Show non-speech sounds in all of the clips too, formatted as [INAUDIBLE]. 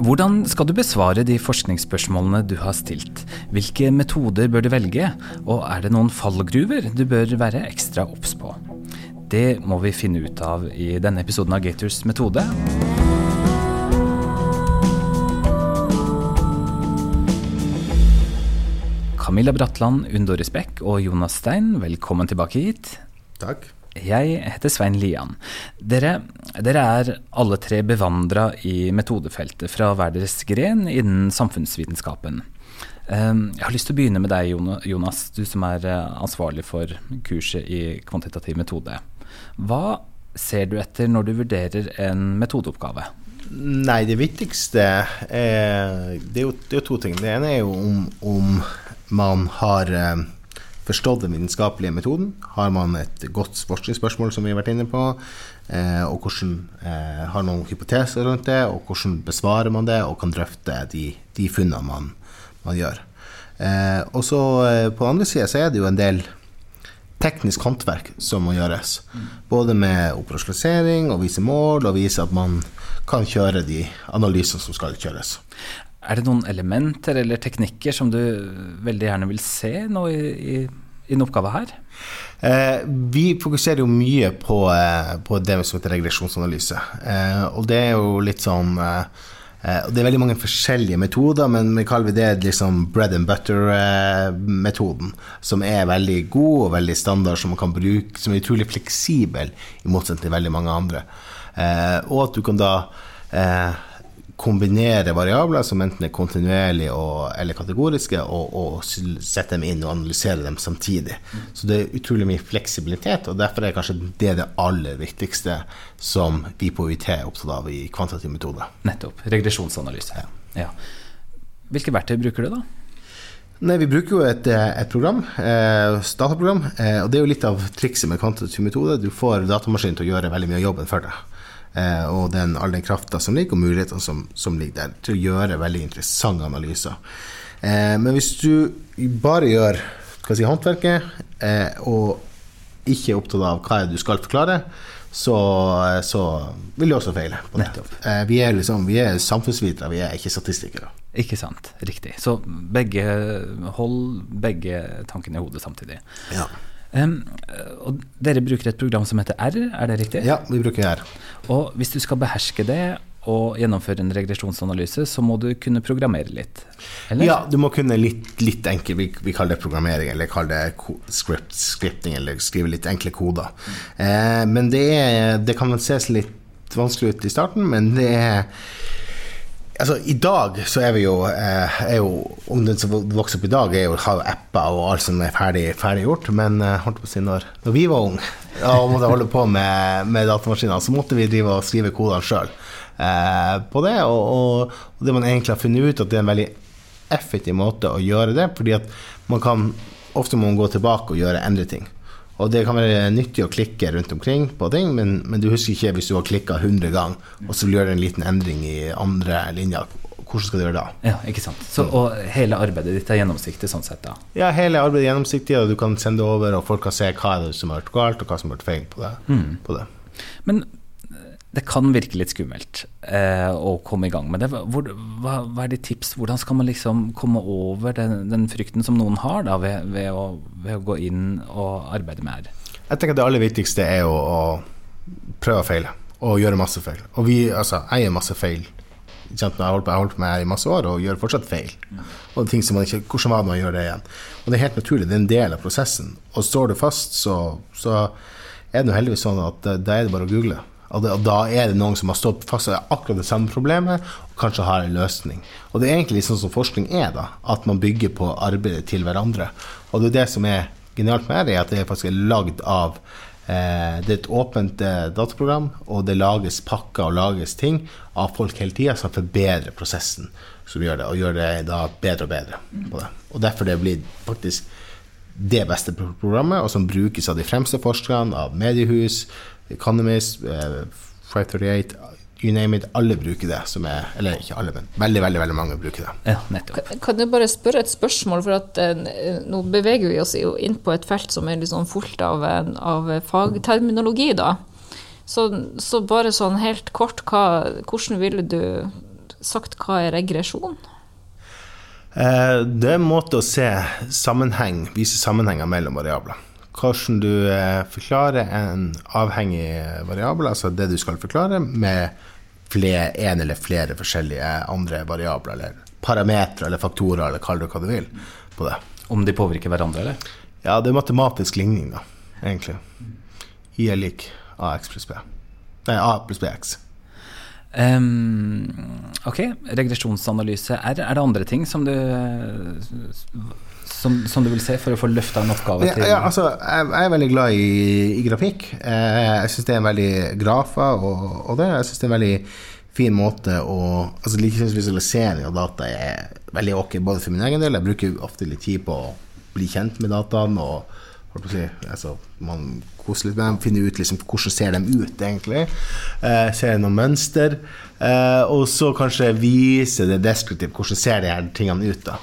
Hvordan skal du besvare de forskningsspørsmålene du har stilt? Hvilke metoder bør du velge, og er det noen fallgruver du bør være ekstra obs på? Det må vi finne ut av i denne episoden av Gators metode. Camilla Bratland, Undoris Beck og Jonas Stein, velkommen tilbake hit. Takk. Jeg heter Svein Lian. Dere, dere er alle tre bevandra i metodefeltet fra hver deres gren innen samfunnsvitenskapen. Ehm, jeg har lyst til å begynne med deg, Jonas, du som er eh, ansvarlig for kurset i kvantitativ metode. Hva ser du etter når du vurderer en metodeoppgave? Nei, det viktigste er Det er jo, det er to ting. Det ene er jo om, om man har eh, forstått den vitenskapelige metoden. Har man et godt forskningsspørsmål, som vi har vært inne på, eh, og hvordan eh, har noen hypoteser rundt det, og hvordan besvarer man det, og kan drøfte de, de funnene man, man gjør. og så på den andre sida så er det jo en del teknisk håndverk som må gjøres. Både med operasjonalisering og vise mål, og vise at man kan kjøre de analysene som skal kjøres. Er det noen elementer eller teknikker som du veldig gjerne vil se nå i, i, i her? Eh, vi fokuserer jo mye på, eh, på, det som heter regresjonsanalyse. Eh, og det er jo litt sånn eh, eh, Det er veldig mange forskjellige metoder, men vi kaller det liksom bread and butter-metoden. som er veldig god og veldig standard, som man kan bruke, som er utrolig fleksibel, i motsetning til veldig mange andre. Eh, og at du kan da kombinere variabler som enten er kontinuerlige eller kategoriske, og, og, sette dem inn og analysere dem samtidig. Så det er utrolig mye fleksibilitet, og derfor er kanskje det det aller viktigste som vi på UiT er opptatt av i kvantitativ metode. Nettopp. Regresjonsanalyse. Ja. ja. Hvilke verktøy bruker du, da? Nei, Vi bruker jo et, et program, et dataprogram. Eh, og Det er jo litt av trikset med kvantitativ metode. Du får datamaskinen til å gjøre veldig mye av jobben for deg. Eh, og den, all den krafta som ligger, og mulighetene som, som, ligger der, til å gjøre veldig interessante analyser. Eh, men hvis du bare gjør si, håndverket, eh, og ikke er opptatt av hva du skal forklare, så, så vil du også feile. på. Eh, vi er, liksom, vi er samfunnsvitere, vi er ikke statistikere. Ikke sant. Riktig. Så begge hold begge tankene i hodet samtidig. Ja. Um, og dere bruker et program som heter R, er det riktig? Ja, vi bruker R. Og hvis du skal beherske det og gjennomføre en regresjonsanalyse, så må du kunne programmere litt? Eller? Ja, du må kunne litt, litt enkelt, vi, vi, kaller det programmering, eller kaller det script, scripting, eller skrive litt enkle koder. Eh, men det, er, det kan ses litt vanskelig ut i starten, men det er Altså, I dag så er vi jo, eh, er jo Ungdom som vokser opp i dag, er jo, har jo apper og alt som er ferdig, gjort. Men eh, holdt på å si når, når vi var unge [LAUGHS] og måtte holde på med, med datamaskiner, så måtte vi drive og skrive kodene sjøl eh, på det. Og, og, det man egentlig har funnet ut, at det er en veldig effektiv måte å gjøre det. fordi at man kan ofte må man gå tilbake og gjøre endre ting. Og det kan være nyttig å klikke rundt omkring på ting, men, men du husker ikke hvis du har klikka 100 ganger, og så vil du gjøre en liten endring i andre linja. Hvordan skal du gjøre det da? Ja, ikke sant. Så, og hele arbeidet ditt er gjennomsiktig sånn sett, da? Ja, hele arbeidet er gjennomsiktig, og du kan sende over, og folk kan se hva som har vært galt, og hva som har vært feil på det. Mm. På det. Men det kan virke litt skummelt eh, å komme i gang med det. Hvor, hva, hva, er ditt tips? Hvordan skal man liksom komme over den, den frykten som noen har da, ved, ved, å, ved, å, gå inn og arbeide med her? Jeg tenker Det aller viktigste er å, å prøve og feile, og gjøre masse feil. Og vi, altså, jeg gjør masse feil. Jeg har holdt holdt på med i masse år og gjør fortsatt feil. Og ting som man ikke, Hvordan var det man gjør det igjen? Og Det er helt naturlig, det er en del av prosessen. Og står du fast, så, så er det heldigvis sånn at da er det bare å google. Og, da er det noen som har stått fast i akkurat det samme problemet, og kanskje har en løsning. Og det er egentlig sånn som forskning er, da, at man bygger på arbeidet til hverandre. Og det er det som er genialt med det, er at det faktisk er lagd av eh, Det er et åpent eh, dataprogram, og det lages pakker og lages ting av folk hele tida som forbedrer prosessen, som gjør det, og gjør det da bedre og bedre på det. Og derfor det blir faktisk det beste programmet, og som brukes av de fremste forskerne, av mediehus, Economist, uh, 538 You name it, alle bruker det. Som er, eller ikke alle, men veldig veldig, veldig mange bruker det. Ja, nettopp. Kan, kan jeg bare spørre et spørsmål? For at eh, nå beveger vi oss jo inn på et felt som er liksom fullt av, av fagterminologi, da. Så, så, bare sånn helt kort, hva, hvordan ville du sagt hva er regresjon? Eh, det er en måte å se sammenheng, vise sammenhenger mellom variabler. Hvordan du eh, forklarer en avhengig variabel, altså det du skal forklare, med flere, en eller flere forskjellige andre variabler, eller parametere eller faktorer, eller kall det hva du vil, på det. Om de påvirker hverandre, eller? Ja, det er matematisk ligning, da, egentlig. I er lik AX pluss B. Nei, A pluss BX. Um, ok, regresjonsanalyse. Er, er, det andre ting som du, som, som du vil se for å få løfta en oppgave ja, ja, altså, jeg, jeg, er veldig glad i, i grafikk. Eh, jeg syns det er en veldig grafer og, og, det. Jeg syns det er en veldig fin måte å altså visualisering av data er veldig ok, både for min egen del. Jeg bruker ofte litt tid på å bli kjent med dataene. og Si, altså, man koser litt med dem, finner ut liksom, hvordan ser de ut, egentlig. Eh, ser noen mønster. Eh, og så kanskje vise det deskriptivt. Hvordan ser de her tingene ut? da?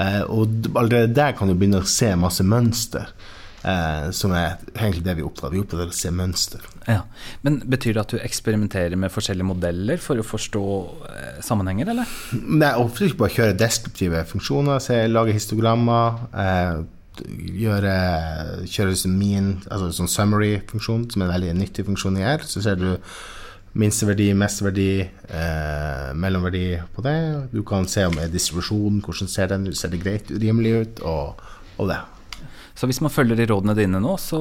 Eh, og allerede der kan du begynne å se masse mønster. Eh, som er egentlig det vi av. Vi av å se mønster. Ja. Men Betyr det at du eksperimenterer med forskjellige modeller for å forstå eh, sammenhenger, eller? Nei, ofte ikke bare kjøre deskriptive funksjoner. Se, lage histogrammer. Eh, gjøre, kjøre min, altså sånn summary-funksjon, som er en veldig nyttig funksjon i R. Så ser du minsteverdi, mesteverdi, eh, mellomverdi på det. Du kan se om det er distribusjon, hvordan ser den ut, ser det greit, rimelig ut, og, og det. Så hvis man følger de rådene dine nå, så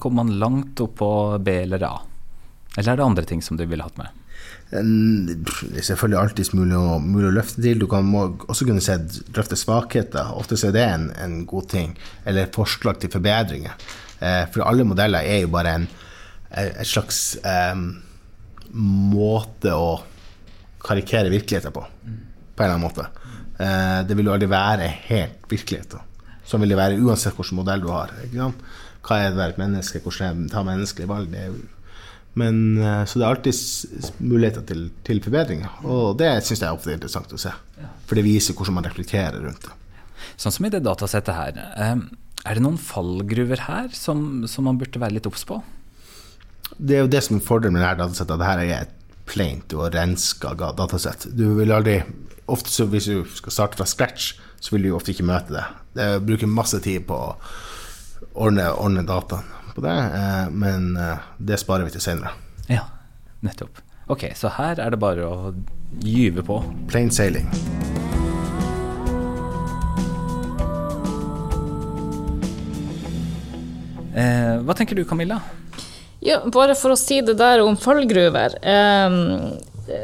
kommer man langt opp på B eller A? Eller er det andre ting som du ville hatt med? Det er selvfølgelig alltid mulig å, mulig å løfte til. Du kan må, også kunne se, løfte svakheter. Ofte er det en, en, god ting. Eller forslag til forbedringer. Eh, for alle modeller er jo bare en, et slags eh, måte å karikere virkeligheten på. På en eller annen måte. Eh, det vil jo aldri være helt virkelighet. Sånn vil det være uansett hvilken modell du har. Hva er det å være et menneske? Hvordan ta menneskelige valg? Det jo men, eh, så det er alltid muligheter til, til forbedringer. Og det syns jeg ofte er interessant å se. For det viser hvordan man reflekterer rundt det. Sånn som i det datasettet her. Eh, er det noen fallgruver her som, som man burde være litt obs på? Det er jo det som er fordelen med dette datasettet. At dette er et plaint og renska datasett. Du vil aldri ofte Hvis du skal starte fra scratch, så vil du ofte ikke møte det. Det bruker masse tid på å ordne, ordne dataen på det, eh, men eh, det sparer vi til senere. Ja, nettopp. Ok, så her er det bare å gyve på. Plain sailing. Eh, hva tenker du, Camilla? Ja, bare for å si det der om fallgruver. Eh,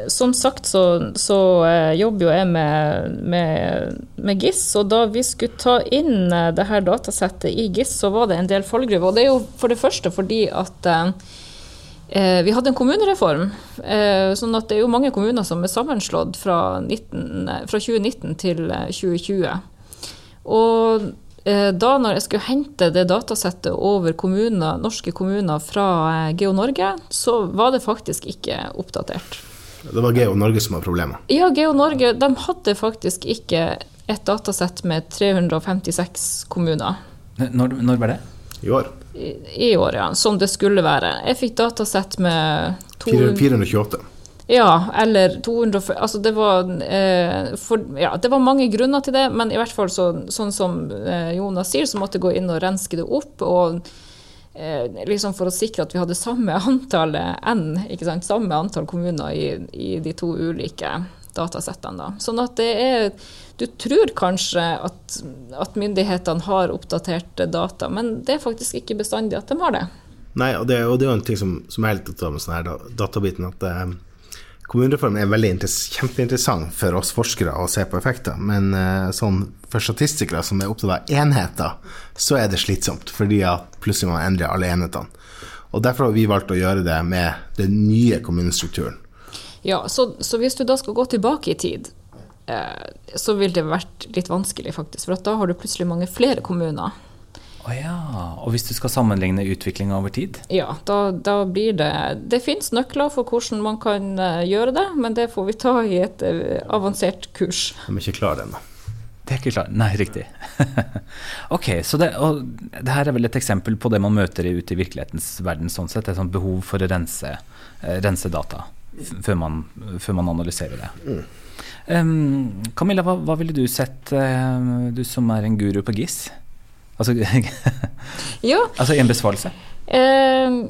som sagt så, så eh, jobber jo jeg med, med, med, GIS, og da vi skulle ta inn eh, det her datasettet i GIS, så var det en del fallgruver. Og det er jo for det første fordi at eh, eh, vi hadde en kommunereform. Eh, sånn at det er jo mange kommuner som er sammenslått fra, 19, fra 2019 til 2020. Og da når jeg skulle hente det datasettet over kommuner, norske kommuner fra GeoNorge, så var det faktisk ikke oppdatert. Det var GeoNorge som var problemet? Ja, GeoNorge de hadde faktisk ikke et datasett med 356 kommuner. Når, når var det? I år. I, I, år, ja. Som det skulle være. Jeg fikk datasett med 428. Ja, eller 200 Altså, det var, eh, for, ja, det var mange grunner til det, men i hvert fall så, sånn som eh, Jonas sier, så måtte jeg gå inn og renske det opp. og Eh, liksom for å sikre at vi hadde samme [LAUGHS] antall N, ikke sant? samme antall kommuner i, i de to ulike datasettene. Da. Sånn at det er Du tror kanskje at, at myndighetene har oppdatert data, men det er faktisk ikke bestandig at de har det. Nei, og det, og det er jo en ting som, som er litt ta med sånn her databiten, at eh, Kommunereformen er veldig kjempeinteressant for oss forskere å se på effekter, men uh, sånn for statistikere som er opptatt av enheter, så er det slitsomt, fordi at plutselig man endrer alle enhetene. Og Derfor har vi valgt å gjøre det med den nye kommunestrukturen. Ja, så, så hvis du da skal gå tilbake i tid, eh, så vil det vært litt vanskelig, faktisk. For da har du plutselig mange flere kommuner. Oh ja. Og hvis du skal sammenligne utviklinga over tid? Ja, da, da, blir det Det fins nøkler for hvordan man kan uh, gjøre det, men det får vi ta i et uh, avansert kurs. De er ikke klare ennå. Det er ikke klart. Nei, riktig. [LAUGHS] ok, så det, og det her er vel et eksempel på det man møter ute i virkelighetens verden, sånn sett. Et sånt behov for å rense, uh, rense data før man, før man analyserer det. Mm. Um, Camilla, hva, hva, ville du sett, uh, du som er en guru på GIS? Altså, [LAUGHS] altså i en besvarelse? Eh,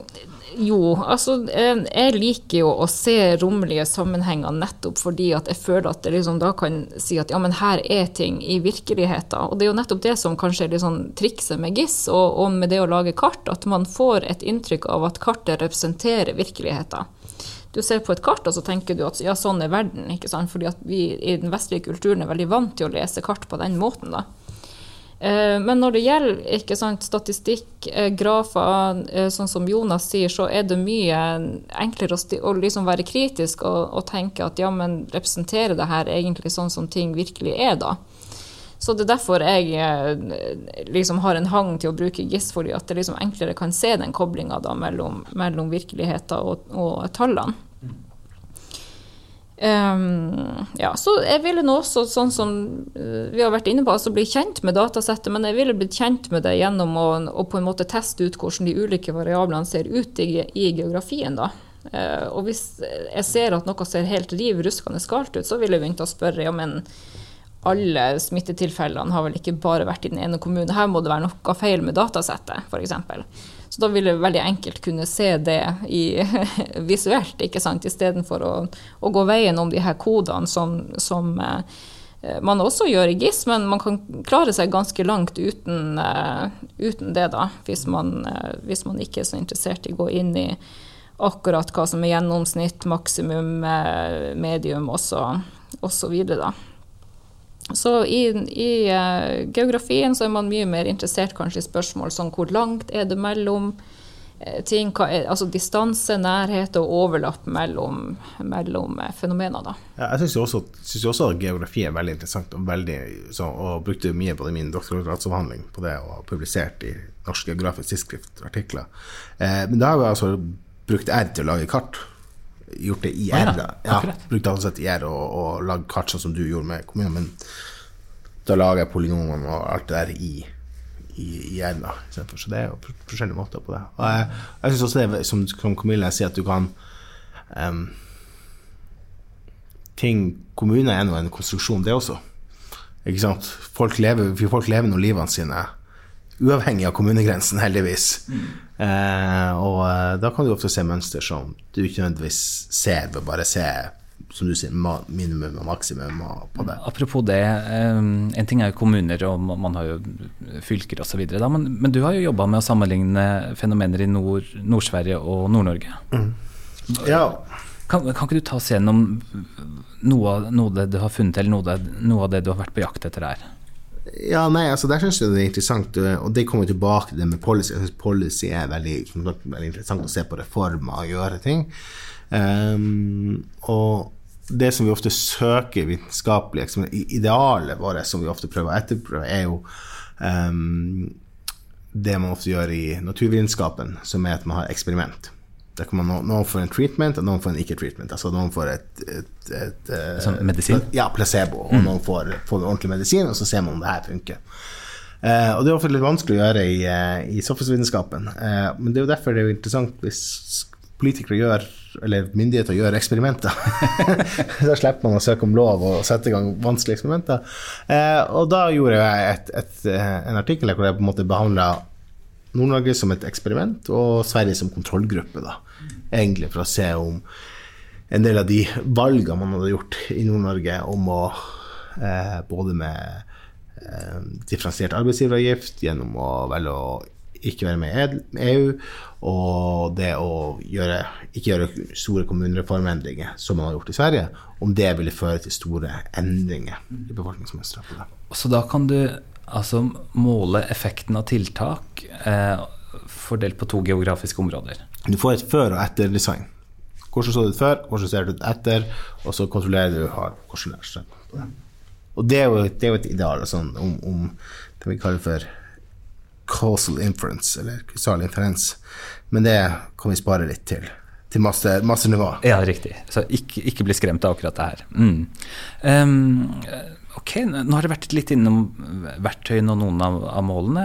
jo, altså jeg liker jo å se rommelige sammenhenger nettopp fordi at jeg føler at jeg liksom da kan si at ja, men her er ting i virkeligheten. Og det er jo nettopp det som kanskje er litt sånn trikset med GIS og, og med det å lage kart, at man får et inntrykk av at kartet representerer virkeligheten. Du ser på et kart, og så tenker du at ja, sånn er verden. ikke sant? Fordi at vi i den vestlige kulturen er veldig vant til å lese kart på den måten. da. Eh, men når det gjelder sant, statistikk, eh, grafer, eh, sånn som Jonas sier, så er det mye enklere å, liksom være kritisk og, og, tenke at ja, men representerer det her egentlig sånn som ting virkelig er, da? Så det er derfor jeg liksom har en hang til å bruke GIS, fordi at det liksom enklere kan se den koblinga mellom, mellom virkeligheten og, og tallene. Um, ja, så jeg ville nå også, sånn som uh, vi har vært inne på, altså bli kjent med datasettet, men jeg ville blitt kjent med det gjennom å, å, på en måte teste ut hvordan de ulike variablene ser ut i, i geografien. da. Uh, og hvis jeg ser at noe ser helt riv ruskende galt ut, så ville jeg begynne å spørre ja, men alle smittetilfellene har vel ikke bare vært i den ene kommunen. Her må det være noe feil med datasettet, f.eks. Så da vil jeg veldig enkelt kunne se det i, [LAUGHS] visuelt, ikke sant, istedenfor å, å gå veien om de her kodene som, som eh, man også gjør i GIS, men man kan klare seg ganske langt uten, uh, uten det, da, hvis man, uh, hvis man, ikke er så interessert i å gå inn i akkurat hva som er gjennomsnitt, maksimum, medium osv. da. Så i, i uh, geografien så er man mye mer interessert kanskje i spørsmål som hvor langt er det mellom uh, ting, er, altså distanse, nærhet og overlapp mellom, mellom uh, fenomener. Da. Ja, jeg syns også, også, at geografi er veldig interessant, og, veldig, så, og brukte mye på det min doktorgradsavhandling på det, og publisert i Norsk geografisk tidsskrift artikler. men da har vi altså brukt R til å lage kart gjort det i R. Ja, ja, brukt datasett i R og, og lagd kart sånn som du gjorde med kommunen, men da lager jeg polynomene og alt det der i, i, i R. da, Så det er jo forskjellige måter på det. Og jeg, jeg syns også det som, som Camilla sier, at du kan um, ting Kommuner er nå en konstruksjon, det også. Ikke sant? Folk lever, folk lever nå livene sine uavhengig av kommunegrensen, heldigvis. Mm. Eh, og eh, da kan du ofte se mønster som du ikke nødvendigvis ser ved bare se som du sier, minimum og maksimum på det. Apropos det, en ting er jo kommuner, og man har jo fylker osv. Men, men du har jo jobba med å sammenligne fenomener i Nord-Sverige Nord og Nord-Norge. Mm. Ja. Kan, kan, ikke du ta oss gjennom noe, noe av det du har funnet, eller noe, noe av det du har vært på jakt etter her? Ja, nei, altså Der syns jeg det er interessant, og det kommer tilbake til det med policy. Jeg synes policy er veldig, veldig, interessant å se på reformer og gjøre ting. Um, og det som vi ofte søker vitenskapelig Idealet vårt som vi ofte prøver å etterprøve, er jo um, det man ofte gjør i naturvitenskapen, som er at man har eksperiment. Der kan man, noen får en treatment, og noen får en ikke-treatment. Altså noen får et, et, et, et Sånn medisin? Ja, placebo. Og mm. noen får, får ordentlig medisin, og så ser man om det her funker. Eh, og det er ofte litt vanskelig å gjøre i, eh, i samfunnsvitenskapen. Eh, men det er jo derfor det er interessant hvis politikere gjør, eller myndigheter gjør eksperimenter. [LAUGHS] da slipper man å søke om lov og sette i gang vanskelige eksperimenter. Eh, og da gjorde jeg eh, en artikkel hvor jeg på en måte behandla Nord-Norge som et eksperiment og Sverige som kontrollgruppe. da, Egentlig for å se om en del av de valgene man hadde gjort i Nord-Norge om å eh, både med eh, differensiert arbeidsgiveravgift, gjennom å velge å ikke være med i EU, og det å gjøre, ikke gjøre store kommunereformendringer som man har gjort i Sverige, om det ville føre til store endringer i befolkningsmønsteret. Så da kan du altså måle effekten av tiltak eh, fordelt på to geografiske områder. Du får et før- og etter-design. Hvordan så det ut før, hvordan ser det ut etter, og så kontrollerer du hvordan det er. Og det er jo, det er jo et ideal sånn, om, om, det vi kaller for causal inference, eller kausal inferens. Men det kan vi spare litt til til masse, masse nivå. Ja, riktig. Så ikke, ikke bli skremt av akkurat det her. Mm. Um, Ok, nå har det vært litt innom verktøyene og noen av, av, målene.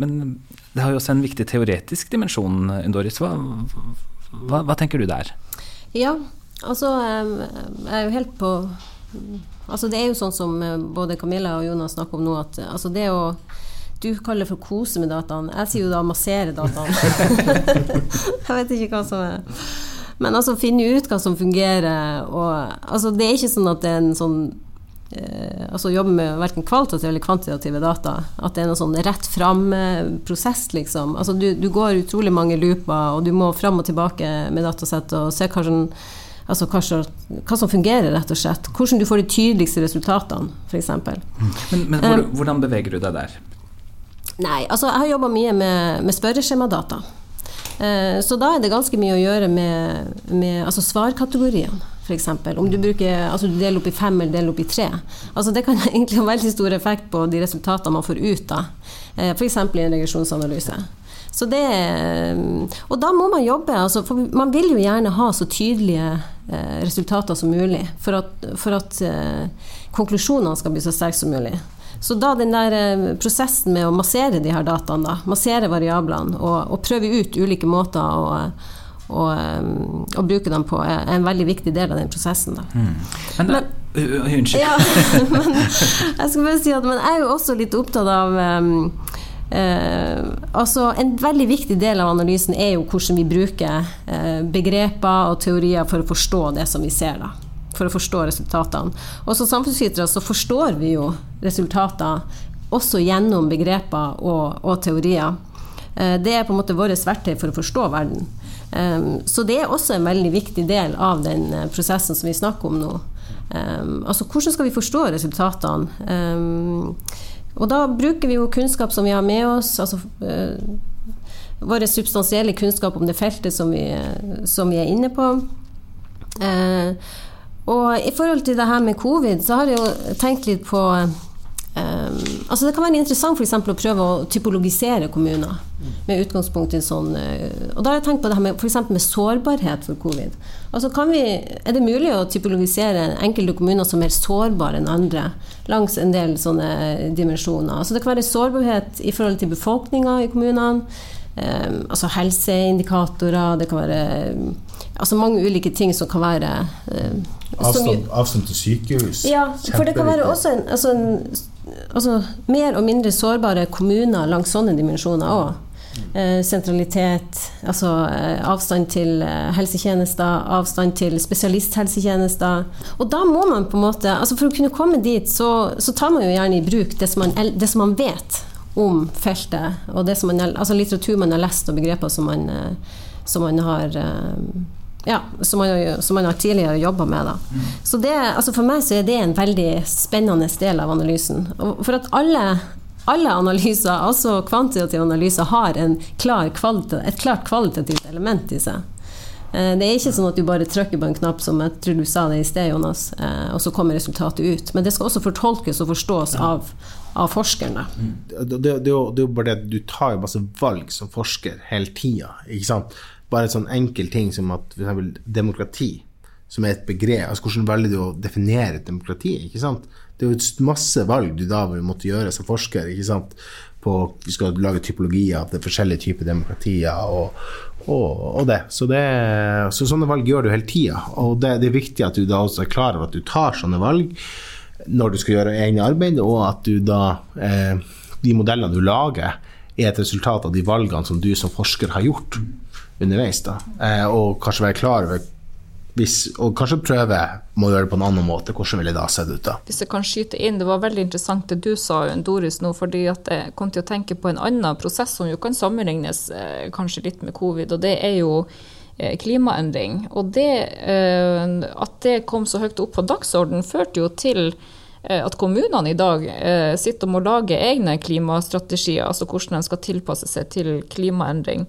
Men det har jo også en viktig teoretisk dimensjon, Doris. Hva, hva, hva tenker du der? Ja, Altså, jeg er jo helt på Altså, det er jo sånn som både Camilla og Jonas snakker om nå, at altså det å du kaller det for kose med dataen. Jeg sier jo da massere dataen. [LAUGHS] jeg vet ikke hva som er Men altså finne ut hva som fungerer. Og, altså, det er ikke sånn at det er en sånn eh, Altså jobbe med verken kvalitative eller kvantitative data. At det er noe sånn rett fram-prosess, liksom. Altså du, du, går utrolig mange looper, og du må fram og tilbake med datasett og se hva som Altså hva, hva, som fungerer, rett og slett. Hvordan du får de tydeligste resultatene, f.eks. Men, men hvor, um, hvordan beveger du deg der? Nei, altså jeg har jobba mye med, med spørreskjemadata. Eh, så da er det ganske mye å gjøre med, med altså svarkategoriene, f.eks. Om du, bruker, altså du deler opp i fem eller deler opp i tre. Altså det kan [LAUGHS] egentlig ha veldig stor effekt på de resultatene man får ut av Eh, f.eks. i en regresjonsanalyse. Så det, og da må man jobbe. Altså, for man vil jo gjerne ha så tydelige eh, resultater som mulig for at, for at eh, konklusjonene skal bli så sterke som mulig. Så da den der eh, prosessen med å massere de her dataene, da, massere variablene og, og prøve ut ulike måter å, å, og bruke dem på, er en veldig viktig del av den prosessen. Mm. Men, men, unnskyld. Ja, [LAUGHS] men [LAUGHS] jeg skal bare si at men jeg er jo også litt opptatt av um, Eh, altså En veldig viktig del av analysen er jo hvordan vi bruker eh, begreper og teorier for å forstå det som vi ser. da for å forstå resultatene. Og som samfunnsvitere så forstår vi jo resultater også gjennom begreper og, og teorier. Eh, det er på en måte vårt verktøy for å forstå verden. Eh, så det er også en veldig viktig del av den eh, prosessen som vi snakker om nå. Altså hvordan skal vi forstå resultatene? Og da bruker vi jo kunnskap som vi har med oss. altså vår substansielle kunnskap om det feltet som vi, som vi er inne på. Eh, og i forhold til det her med covid, så har jeg jo tenkt litt på Um, altså Det kan være interessant for å prøve å typologisere kommuner med utgangspunkt i en sånn uh, Og da har jeg tenkt på det her med, for med sårbarhet for covid. Altså vi, Er det mulig å typologisere enkelte kommuner som er mer sårbare enn andre langs en del sånne dimensjoner? Altså Det kan være sårbarhet i forhold til befolkninga i kommunene. Um, altså helseindikatorer, det kan være altså mange ulike ting som kan være um, avstand, avstand, til sykehus. Ja, for det kan være også en, altså en altså mer og mindre sårbare kommuner langs sånne dimensjoner òg. Eh, sentralitet, altså eh, avstand til eh, helsetjenester, avstand til spesialisthelsetjenester. Og da må man på en måte altså For å kunne komme dit, så, så tar man jo gjerne i bruk det som man, det som man vet om feltet, og det som man, altså litteratur man har lest, og begreper som man, som man har ja, som, man, som man har tidligere jobba med. Da. Så det, altså for meg så er det en veldig spennende del av analysen. For at alle, alle analyser, altså kvantitative analyser, har klar et klart kvalitativt element i seg. Eh, det er ikke sånn at du bare trykker på en knapp, som jeg tror du sa det i sted, Jonas, og så kommer resultatet ut. Men det skal også fortolkes og forstås av, av forskeren. Det, Det, det, det, er jo bare det du tar jo masse valg som forsker hele tida. Bare en sånn enkel ting som at f.eks. demokrati, som er et begrep altså Hvordan velger du å definere et demokrati? ikke sant? Det er jo masse valg du da vil måtte gjøre som forsker. ikke sant? På, vi skal lage typologier av forskjellige typer demokratier og, og, og det. Så, det. så, sånne valg gjør du hele tida. Og det, det, er viktig at du da også er klar over at du tar sånne valg når du skal gjøre egne arbeid, og at du da eh, De modellene du lager, er et resultat av de valgene som du som forsker har gjort underveis. da, eh, Og kanskje være klar over hvis, og kanskje prøve må gjøre det på en annen måte. Hvordan ville det da sett ut da? Hvis jeg kan skyte inn, Det var veldig interessant det du sa, Doris, nå, fordi jeg kom til å tenke på en annen prosess som jo kan sammenlignes eh, kanskje litt med covid, og det er jo eh, klimaendring. Og det, at det kom så høyt opp på dagsordenen, førte jo til at kommunene i dag sitter og må lage egne klimastrategier, altså hvordan de skal tilpasse seg til klimaendring.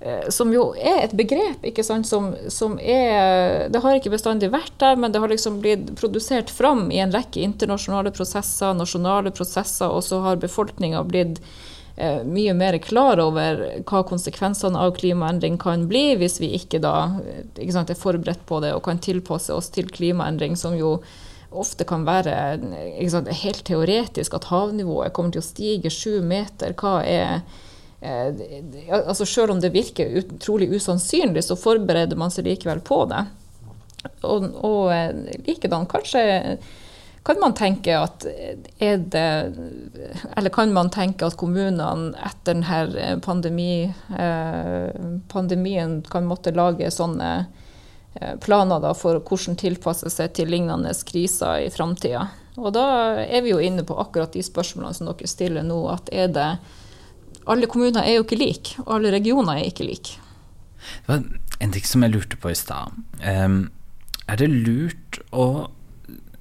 Eh, som jo er et begrep ikke sant, som, som, er Det har ikke bestandig vært der, men det har liksom blitt produsert fram i en rekke internasjonale prosesser, nasjonale prosesser, og så har befolkninga blitt eh, mye mer klar over hva konsekvensene av klimaendring kan bli, hvis vi ikke da ikke sant, er forberedt på det og kan tilpasse oss til klimaendring, som jo ofte kan være sant, helt teoretisk, at havnivået kommer til å stige sju meter. Hva er altså Selv om det virker utrolig usannsynlig, så forbereder man seg likevel på det. og, og eh, likedan, kanskje kan man tenke at er det Eller kan man tenke at kommunene etter denne pandemi, eh, pandemien kan måtte lage sånne eh, planer da, for hvordan tilpasse seg til lignende kriser i framtida? Og da er vi jo inne på akkurat de spørsmålene som dere stiller nå. At er det Alle kommuner er jo ikke like, og alle regioner er ikke like. Det var en ting som jeg lurte på i stad. Um, er det lurt å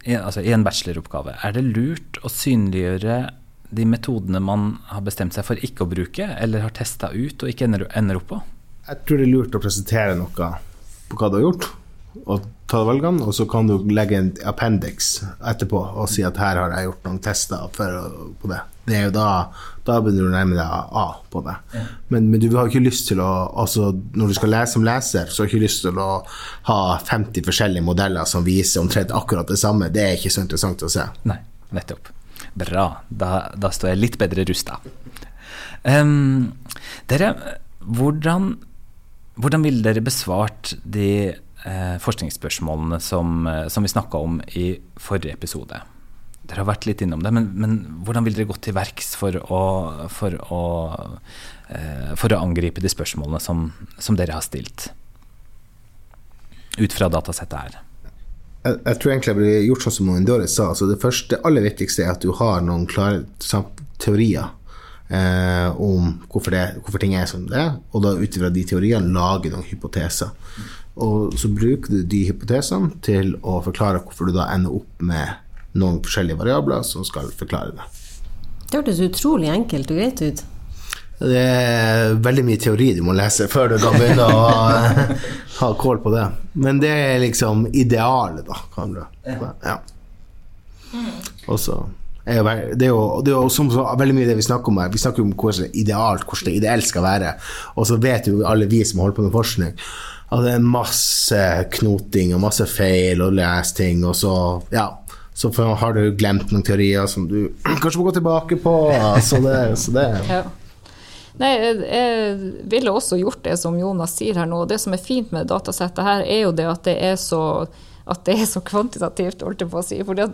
altså I en bacheloroppgave, er det lurt å synliggjøre de metodene man har bestemt seg for ikke å bruke, eller har testa ut og ikke ender, ender opp på? Jeg tror det er lurt å presentere noe på hva du har gjort, og ta valgene, og så kan du legge en appendix etterpå og si at her har jeg gjort noen tester for, på det. Det da, da begynner du å nærme deg A på det. Ja. Men, men, du har ikke lyst til å altså, Når du skal lese som leser, så har du ikke lyst til å ha 50 forskjellige modeller som viser omtrent akkurat det samme. Det er ikke så interessant å se. Nei, nettopp. Bra. Da, da står jeg litt bedre rusta. Um, dere, hvordan, hvordan ville dere besvart de forskningsspørsmålene som, eh, som vi snakka om i forrige episode. Dere har vært litt innom det, men, men hvordan vil dere gå til verks for å, for å, eh, for å angripe de spørsmålene som, som, dere har stilt? Ut fra datasettet her. Jeg, jeg tror egentlig jeg blir gjort sånn som Doris sa. Altså det første, aller viktigste er at du har noen klare teorier eh, om hvorfor, det, hvorfor, ting er som det er, og da ut ifra de teoriene lage noen hypoteser. Og så bruker du de hypotesene til å forklare hvorfor du da ender opp med noen forskjellige variabler som skal forklare det. Det hørtes utrolig enkelt og greit ut. Det er veldig mye teori du må lese før du kan begynne å [LAUGHS] ha kål på det. Men det er liksom idealet, da. Kan du. Ja. Og så er det er jo, det er jo som så, veldig mye det vi snakker om her. Vi snakker om hvordan idealt, hvordan det ideelt skal være. Og så vet jo alle vi som holder på med forskning, at det er masse knoting og masse feil og lesting, og så ja, så har du glemt noen teorier som du [CLEARS THROAT] kanskje må gå tilbake på. Så det, så det. [LAUGHS] Ja. Nei, jeg ville også gjort det som Jonas sier her nå. Det som er fint med datasettet her, er jo det at det er så, det er så kvantitativt, holdt jeg på å si. For det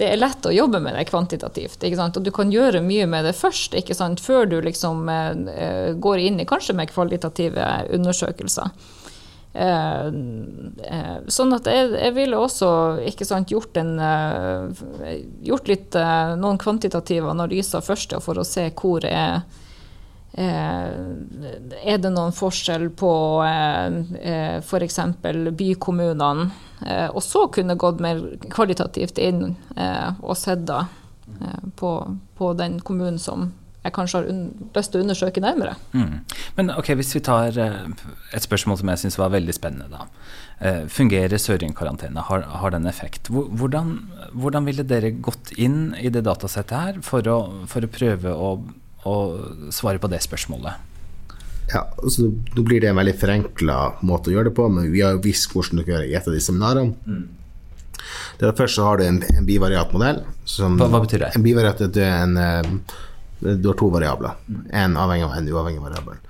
det er lett å jobbe med det kvantitativt. Og du kan gjøre mye med det først, før du liksom eh, går inn i kanskje med kvalitative undersøkelser. Eh, eh, sånn at jeg, jeg ville også sant, gjort, en, eh, gjort litt, noen kvantitative analyser først for å se hvor er er det noen forskjell på f.eks. bykommunene? Og så kunne gått mer kvalitativt inn og sett da på, på den kommunen som jeg kanskje har lyst til å undersøke nærmere. Mm. Men ok, hvis vi tar uh, et spørsmål som jeg syns var veldig spennende, da. Uh, fungerer Søring-karantene? Har, har den effekt? Hvordan, hvordan, ville dere gått inn i det datasettet her for å, for å prøve å, å, svare på det spørsmålet? Ja, altså Nå blir det en veldig forenkla måte å gjøre det på, men vi har jo visst hvordan du kan gjøre det i et av de seminarene. Mm. Det er først så har du en, en bivariat modell. hva, hva, betyr det? En bivariat er en uh, du har to variabler. Én avhengig av en uavhengig variabel.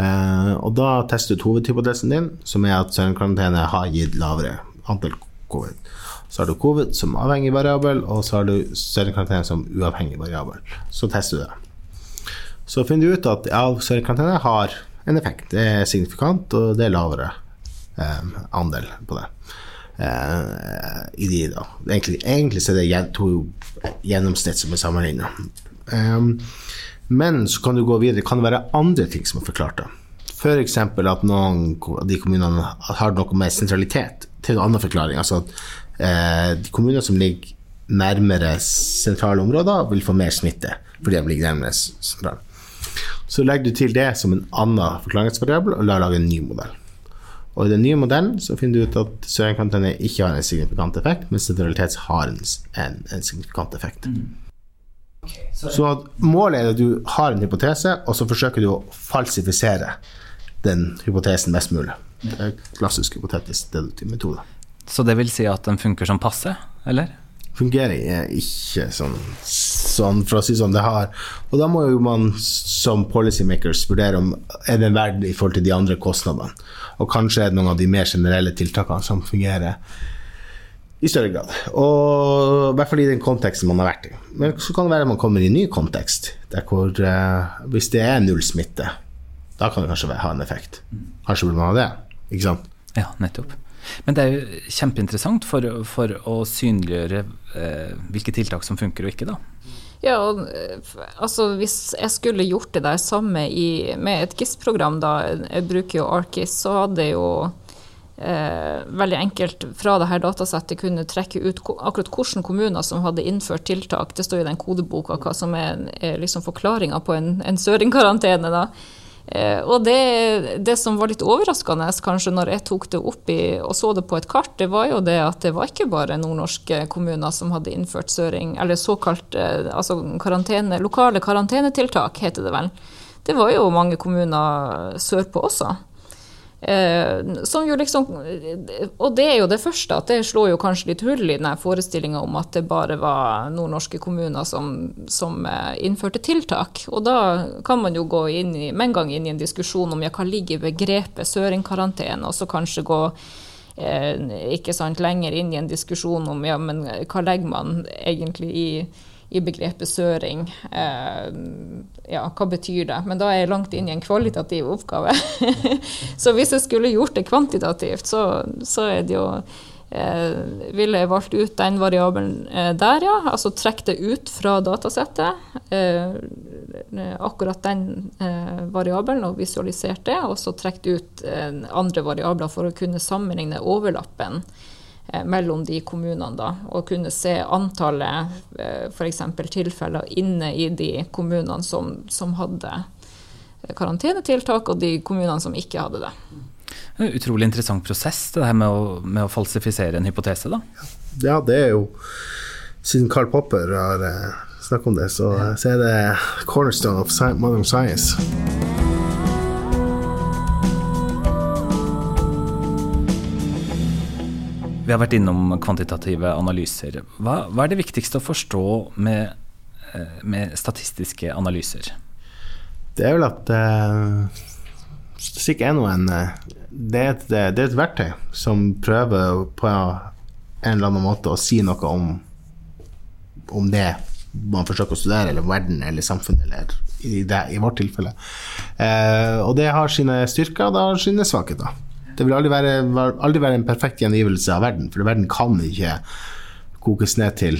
Eh, og da tester du hovedhypotesen din, som er at søvnkarantene har gitt lavere antall covid. Så har du covid som avhengig variabel, og så har du søvnkarantene som uavhengig variabel. Så tester du det. Så finner du ut at ja, søvnkarantene har en effekt. Det er signifikant, og det er lavere eh, andel på det. Eh, i de da. Egentlig, egentlig så er det to gjennomsnitt som er sammenligna. Um, men så kan du gå videre. Kan det være andre ting som er forklart? da? F.eks. At noen av de kommunene har noe med sentralitet til en annen forklaring. Altså at eh, de kommuner som ligger nærmere sentrale områder, vil få mer smitte fordi de ligger nærmere sentrale. Så legger du til det som en annen forklaringsvariabel og lar lage en ny modell. Og I den nye modellen så finner du ut at sørenkantene ikke har en signifikant effekt, mens sentralitet har en, en, en signifikant effekt. Mm. Så målet er at du har en hypotese, og så forsøker du å falsifisere den hypotesen mest mulig. Det er klassisk hypotetisk deduktiv metode. Så det vil si at den funker som passe, eller? Fungerer ikke sånn, sånn, for å si sånn det har. Og da må jo man som policymakers vurdere om er det verdt i forhold til de andre kostnadene. Og kanskje er det noen av de mer generelle tiltakene som fungerer i større grad. Og i hvert fall i den konteksten man har vært i. Men så kan det være man kommer i en ny kontekst, der hvor uh, hvis det er null smitte, da kan det kanskje ha en effekt. Kanskje burde man ha det, ikke sant? Ja, nettopp. Men det er jo kjempeinteressant for, for å synliggjøre eh, hvilke tiltak som funker og ikke, da. Ja, og, altså Hvis jeg skulle gjort det der samme i, med et GIS-program, da, jeg bruker jo ArcGIS, så hadde jeg jo eh, veldig enkelt fra det her datasettet kunne trekke ut akkurat hvilke kommuner som hadde innført tiltak. Det står i den kodeboka hva som er, er liksom forklaringa på en, en søringkarantene. da. Eh, og det, det, som var litt overraskende kanskje når jeg tok det opp i, og så det på et kart, det var jo det at det var ikke bare nordnorske kommuner som hadde innført søring, eller såkalt eh, altså karantene, lokale karantenetiltak, heter det vel. Det var jo mange kommuner sørpå også. Eh, liksom Og det er jo det første, at det slår jo kanskje litt hull i denne forestillinga om at det bare var nordnorske kommuner som, som, eh, innførte tiltak. Og da kan man jo gå inn i, med en gang inn i en diskusjon om ja, hva ligger i begrepet søringkarantene, og så kanskje gå eh, ikke sant, lenger inn i en diskusjon om ja, men hva legger man egentlig i i begrepet søring. Eh, ja, hva betyr det? Men da er jeg langt inn i en kvalitativ oppgave. [LAUGHS] så hvis jeg skulle gjort det kvantitativt, så, så er det jo eh, ville jeg valgt ut den variabelen eh, der, ja. Altså trekke det ut fra datasettet. Eh, akkurat den eh, variabelen og visualisert det. Og så trekke ut eh, andre variabler for å kunne sammenligne overlappen mellom de kommunene. Da, og kunne se antallet eh, f.eks. tilfeller inne i de kommunene som, som hadde eh, karantenetiltak, og de kommunene som ikke hadde det. Det en utrolig interessant prosess, det her med å, med å falsifisere en hypotese. da. Ja, det er jo Siden Karl Popper har snakket om det, så, så er det cornerstone of modern science. Vi har vært innom kvantitative analyser. Hva, hva er det viktigste å forstå med, eh, med statistiske analyser? Det er vel at uh, statistikk er noe eh, det et, det er, et, verktøy som prøver på en eller annen måte å si noe om, om det man forsøker å studere, eller verden eller samfunnet, eller i, det, i vårt tilfelle. Eh, og det har sine styrker, og det har sine svakheter. Det vil aldri være, aldri være en perfekt gjengivelse av verden, for verden kan ikke kokes ned til,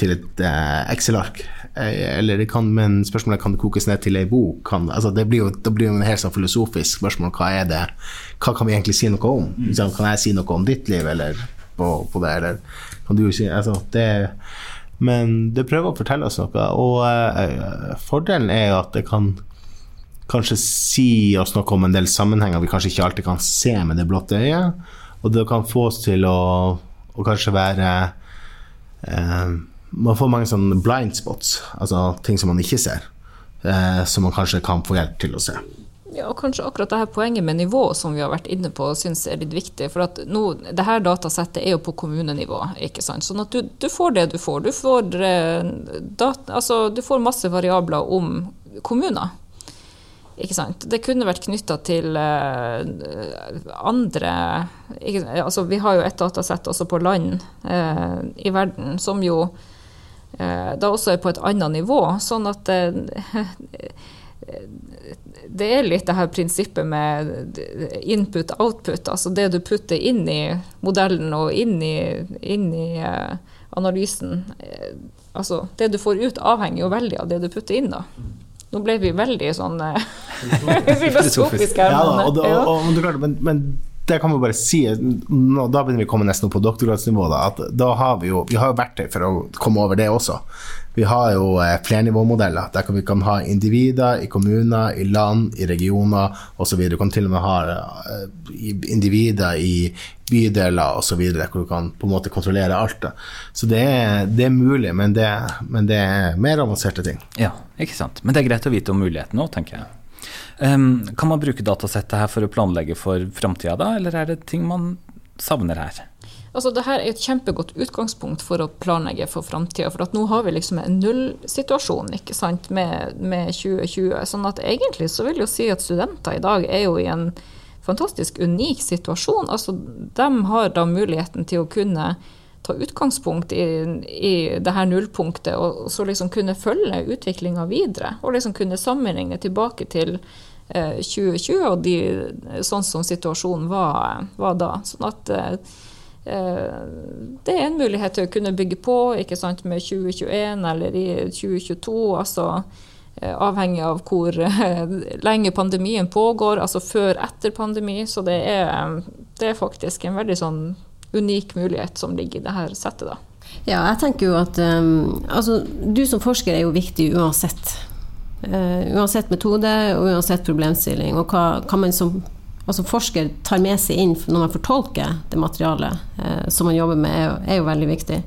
til et uh, Excel-ark. Eh, eller det kan, men spørsmålet kan det kokes ned til ei bok. Kan, altså det blir jo, det blir jo en helt sånn filosofisk spørsmål. Hva er det? Hva kan vi egentlig si noe om? Liksom, kan jeg si noe om ditt liv eller på, på det, eller kan du si altså, det, Men det prøver å fortelle oss noe, og uh, fordelen er jo at det kan kanskje si oss noe om en del sammenhenger vi kanskje ikke alltid kan se med det blotte øyet. Og det kan få oss til å, å kanskje være eh, Man får mange sånne blind spots, altså ting som man ikke ser, eh, som man kanskje kan få hjelp til å se. Ja, og kanskje akkurat det her poenget med nivå som vi har vært inne på, syns er litt viktig. For at nå, det her datasettet er jo på kommunenivå, ikke sant. Sånn at du, du får det du får. Du får, eh, data, altså, du får masse variabler om kommuner. Det kunne vært knytta til uh, andre altså Vi har jo et datasett også på land uh, i verden som jo uh, da også er på et annet nivå. Sånn at det er litt det her prinsippet med input-output. Altså det du putter inn i modellen og inn i, inn i analysen. Altså det du får ut, avhenger jo veldig av det du putter inn. da. Nå ble vi veldig sånn eh, [LAUGHS] [LAUGHS] filosofiske her. Ja, da, og, og, og, men, men, det kan vi bare si, nå, da begynner vi å komme nesten opp på doktorgradsnivå. Da, at da har vi jo vi har verktøy for å komme over det også. Vi har jo eh, flernivåmodeller der vi kan ha individer i kommuner, i land, i regioner osv. Du kan til og med ha eh, individer i bydeler osv. hvor du kan på en måte kontrollere alt. Det. Så det er, det er mulig, men det, men det, er mer avanserte ting. Ja, ikke sant. Men det er greit å vite om muligheten òg, tenker jeg. Um, kan man bruke datasettet her for å planlegge for framtida, da, eller er det ting man savner her? Altså, det her er et kjempegodt utgangspunkt for å planlegge for framtida. For nå har vi liksom en nullsituasjon ikke sant, med, med 2020. Sånn at egentlig så vil jeg si at studenter i dag er jo i en fantastisk unik situasjon. Altså, de har da muligheten til å kunne ta utgangspunkt i, i det her nullpunktet, og så liksom kunne følge utviklinga videre. Og liksom kunne sammenligne tilbake til 2020 eh, og de, sånn som situasjonen var, var da. Sånn at Eh, det er en mulighet til å kunne bygge på ikke sant, med 2021 eller i 2022. altså eh, Avhengig av hvor eh, lenge pandemien pågår, altså før etter pandemi. Så det er, det er faktisk en veldig sånn unik mulighet som ligger i det her settet. da. Ja, jeg tenker jo at um, altså, du som forsker er jo viktig uansett. Uh, uansett metode og uansett problemstilling. Og hva, hva man som altså forsker tar med seg inn når man fortolker det materialet eh, som man jobber med, er jo, er jo veldig viktig.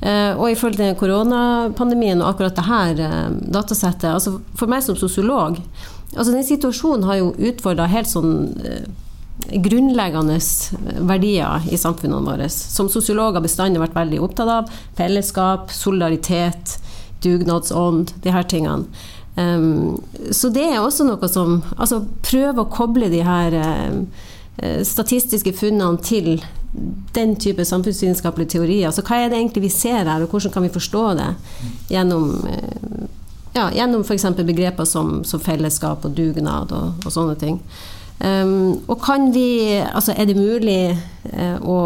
Eh, og i forhold til koronapandemien og akkurat det her eh, datasettet altså For meg som sosiolog altså Den situasjonen har jo utfordra helt sånn eh, grunnleggende verdier i samfunnene våre, som sosiologer bestandig vært veldig opptatt av. Fellesskap, solidaritet, dugnadsånd, de her tingene. Um, så det er også noe som Altså prøve å koble de her uh, statistiske funnene til den type samfunnsvitenskapelige teorier. Så hva er det egentlig vi ser her, og hvordan kan vi forstå det gjennom uh, ja, gjennom f.eks. begreper som, som, fellesskap og dugnad og, og sånne ting. Um, og kan vi Altså, er det mulig uh, å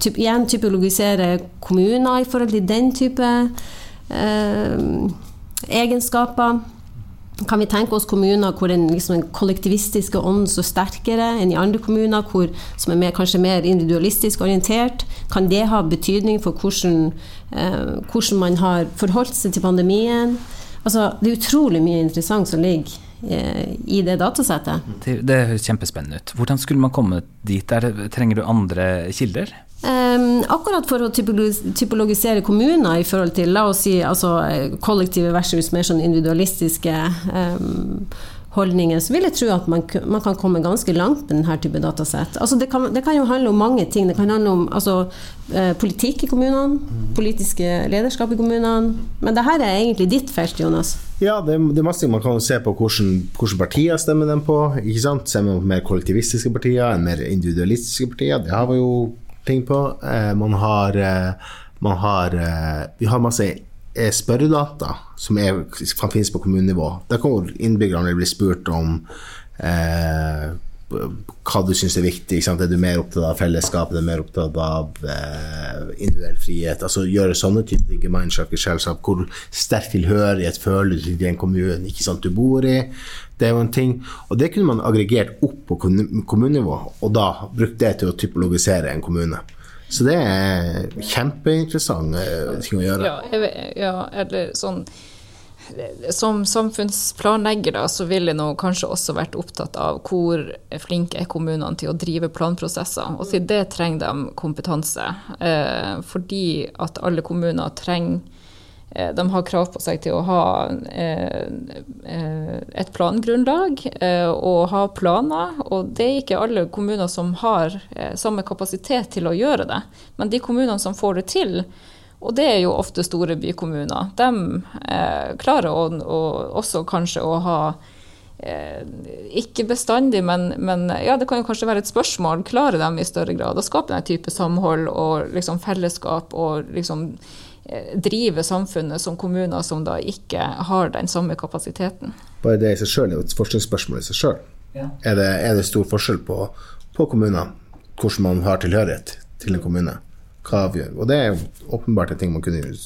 typ, igjen typologisere kommuner i forhold til den type uh, egenskaper? Kan vi tenke oss kommuner hvor den, liksom, kollektivistiske ånden står sterkere enn i andre kommuner hvor, som er mer, kanskje mer individualistisk orientert? Kan det ha betydning for hvordan, eh, hvordan man har forholdt seg til pandemien? Altså, det er utrolig mye interessant som ligger eh, i det datasettet. Det høres kjempespennende ut. Hvordan skulle man komme dit? Der trenger du andre kilder? Um, akkurat for å typologisere kommuner i forhold til la oss si, altså, kollektive versus mer sånn individualistiske um, holdninger, så vil jeg tro at man, man, kan komme ganske langt med denne type datasett. Altså, det, kan, det, kan, jo handle om mange ting. Det kan handle om altså, eh, politikk i kommunene, politiske lederskap i kommunene. Men det her er egentlig ditt felt, Jonas. Ja, det, det er masse ting man kan se på hvilke partier stemmer de på. ikke sant? Ser man på mer kollektivistiske partier enn mer individualistiske partier? Det har vi jo ting på. Eh, man har, eh, man har eh, Vi har masse spørredata som er, kan finnes på kommunenivå. Der kan innbyggerne bli spurt om eh, hva du syns er viktig. Er du mer opptatt av fellesskap, er du mer opptatt av eh, individuell frihet? Altså Gjøre sånne typer gemeinschaft Hvor sterk tilhørighet føler du til den kommunen ikke sant, du bor i? Det er jo en ting. Og det kunne man aggregert opp på kommunenivå, og da brukt det til å typologisere en kommune. Så det er kjempeinteressant eh, ting å gjøre. Ja, ja eller sånn som samfunnsplanlegger da, så ville jeg nå kanskje også vært opptatt av hvor flinke er kommunene til å drive planprosesser. Og til det trenger de kompetanse. Eh, fordi at alle kommuner trenger eh, de har krav på seg til å ha eh, eh et plangrunnlag eh, og ha planer. Og det er ikke alle kommuner som har eh, samme kapasitet til å gjøre det. Men de kommunene som får det til, og det er jo ofte store bykommuner. De eh, klarer å, å, også kanskje å ha eh, ikke bestandig, men, men, ja, det kan jo kanskje være et spørsmål. Klarer de i større grad å skape den type samhold og liksom fellesskap og liksom eh, drive samfunnet som kommuner som da ikke har den samme kapasiteten? Bare det i seg sjøl er jo et forskningsspørsmål i seg sjøl. Ja. Er, er, det stor forskjell på, på kommuner, hvordan man har tilhørighet til en kommune? Hva vi gjør. Og det er jo åpenbart en ting man kunne gjøre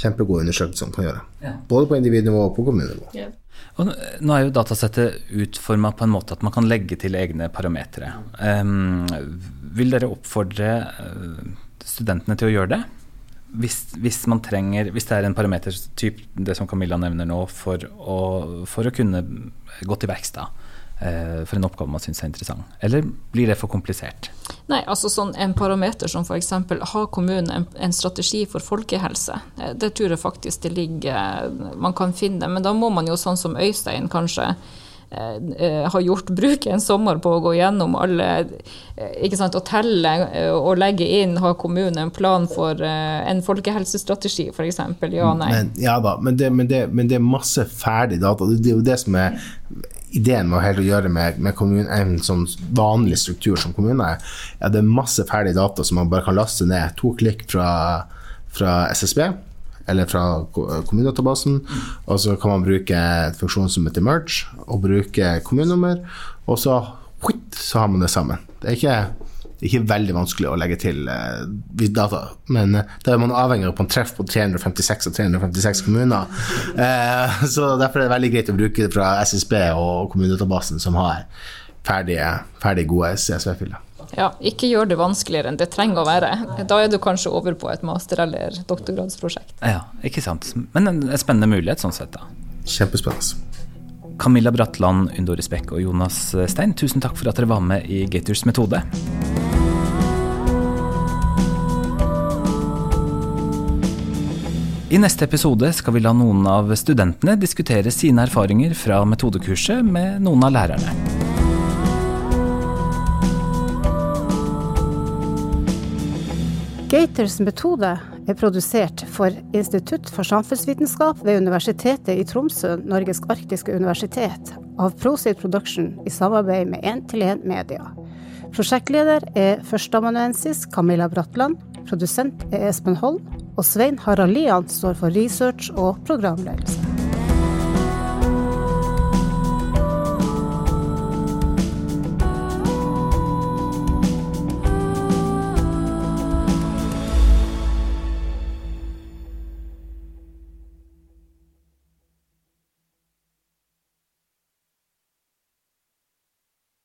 kjempegode undersøkelser kan gjøre. Ja. Både på individnivå og på kommunenivå. Ja. Og nå er jo datasettet utforma på en måte at man kan legge til egne parametere. Um, vil dere oppfordre eh, studentene til å gjøre det? Hvis, hvis, man trenger, hvis det er en parametertyp, det som Camilla nevner nå, for å, for å kunne gå til verks da, for en oppgave man syns er interessant? Eller blir det for komplisert? Nei, altså sånn En parameter som f.eks. har kommunen en, en, strategi for folkehelse, eh, det tror jeg faktisk det ligger Man kan finne, men da må man jo sånn som Øystein kanskje eh, har gjort, [LAUGHS] bruk en sommer på å gå gjennom alle ikke sant, Å telle og legge inn, har kommunen en plan for en folkehelsestrategi f.eks.? Ja, nei. Men, ja da, men det, men, det, men det, er masse ferdig data. Det er jo det som er ideen med å helt gjøre med, med kommunen, en sånn vanlig struktur som kommune er. Det er masse ferdige data som man bare kan laste ned. To klikk fra, fra SSB eller fra kommunedatabasen. Og så kan man bruke et funksjon som heter merge, og bruke kommunenummer. Og så, så har man det sammen. Det er ikke det er ikke veldig vanskelig å legge til uh, data, men uh, da er man avhengig av at man treffer på 356 og 356 kommuner. Uh, [LAUGHS] så derfor er det veldig greit å bruke det fra SSB og kommunedatabasen, som har ferdige, ferdig gode CSV-filer. Ja, ikke gjør det vanskeligere enn det trenger å være. Da er du kanskje over på et master- eller doktorgradsprosjekt. Ja, ikke sant. Men en spennende mulighet sånn sett, da. Kjempespennende. Camilla Bratland, Undoris Bekk og Jonas Stein, tusen takk for at dere var med i Gators metode. I neste episode skal vi la noen av studentene diskutere sine erfaringer fra metodekurset med noen av lærerne. Gaters metode er produsert for Institutt for samfunnsvitenskap ved Universitetet i Tromsø, Norges arktiske universitet, av Prosit Production i samarbeid med 1-til-1 Media. Prosjektleder er førsteamanuensis Camilla Bratland, produsent er Espen Holm, og Svein Harald Lian står for research og programledelse.